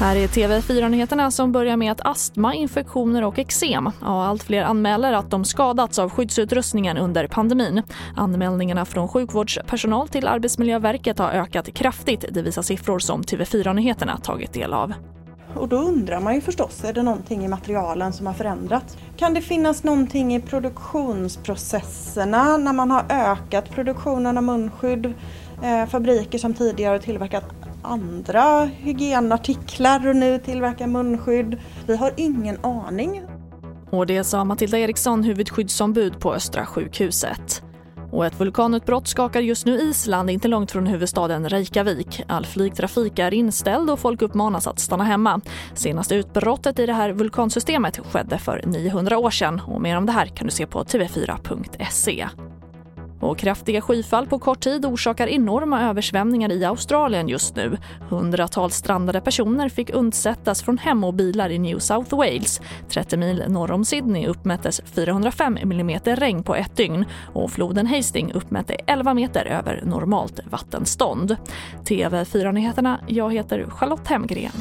Här är TV4-nyheterna som börjar med att astma, infektioner och eksem. Ja, allt fler anmäler att de skadats av skyddsutrustningen under pandemin. Anmälningarna från sjukvårdspersonal till Arbetsmiljöverket har ökat kraftigt. Det visar siffror som TV4-nyheterna tagit del av. Och då undrar man ju förstås, är det någonting i materialen som har förändrats? Kan det finnas någonting i produktionsprocesserna när man har ökat produktionen av munskydd? Eh, fabriker som tidigare tillverkat andra hygienartiklar och nu tillverkar munskydd. Vi har ingen aning. Och det sa Matilda Eriksson, huvudskyddsombud på Östra sjukhuset. Och ett vulkanutbrott skakar just nu Island inte långt från huvudstaden Reykjavik. All flygtrafik är inställd och folk uppmanas att stanna hemma. Senaste utbrottet i det här vulkansystemet skedde för 900 år sedan och mer om det här kan du se på tv4.se. Och kraftiga skyfall på kort tid orsakar enorma översvämningar i Australien just nu. Hundratals strandade personer fick undsättas från hem och bilar i New South Wales. 30 mil norr om Sydney uppmättes 405 mm regn på ett dygn och floden Hastings uppmätte 11 meter över normalt vattenstånd. TV4-nyheterna, jag heter Charlotte Hemgren.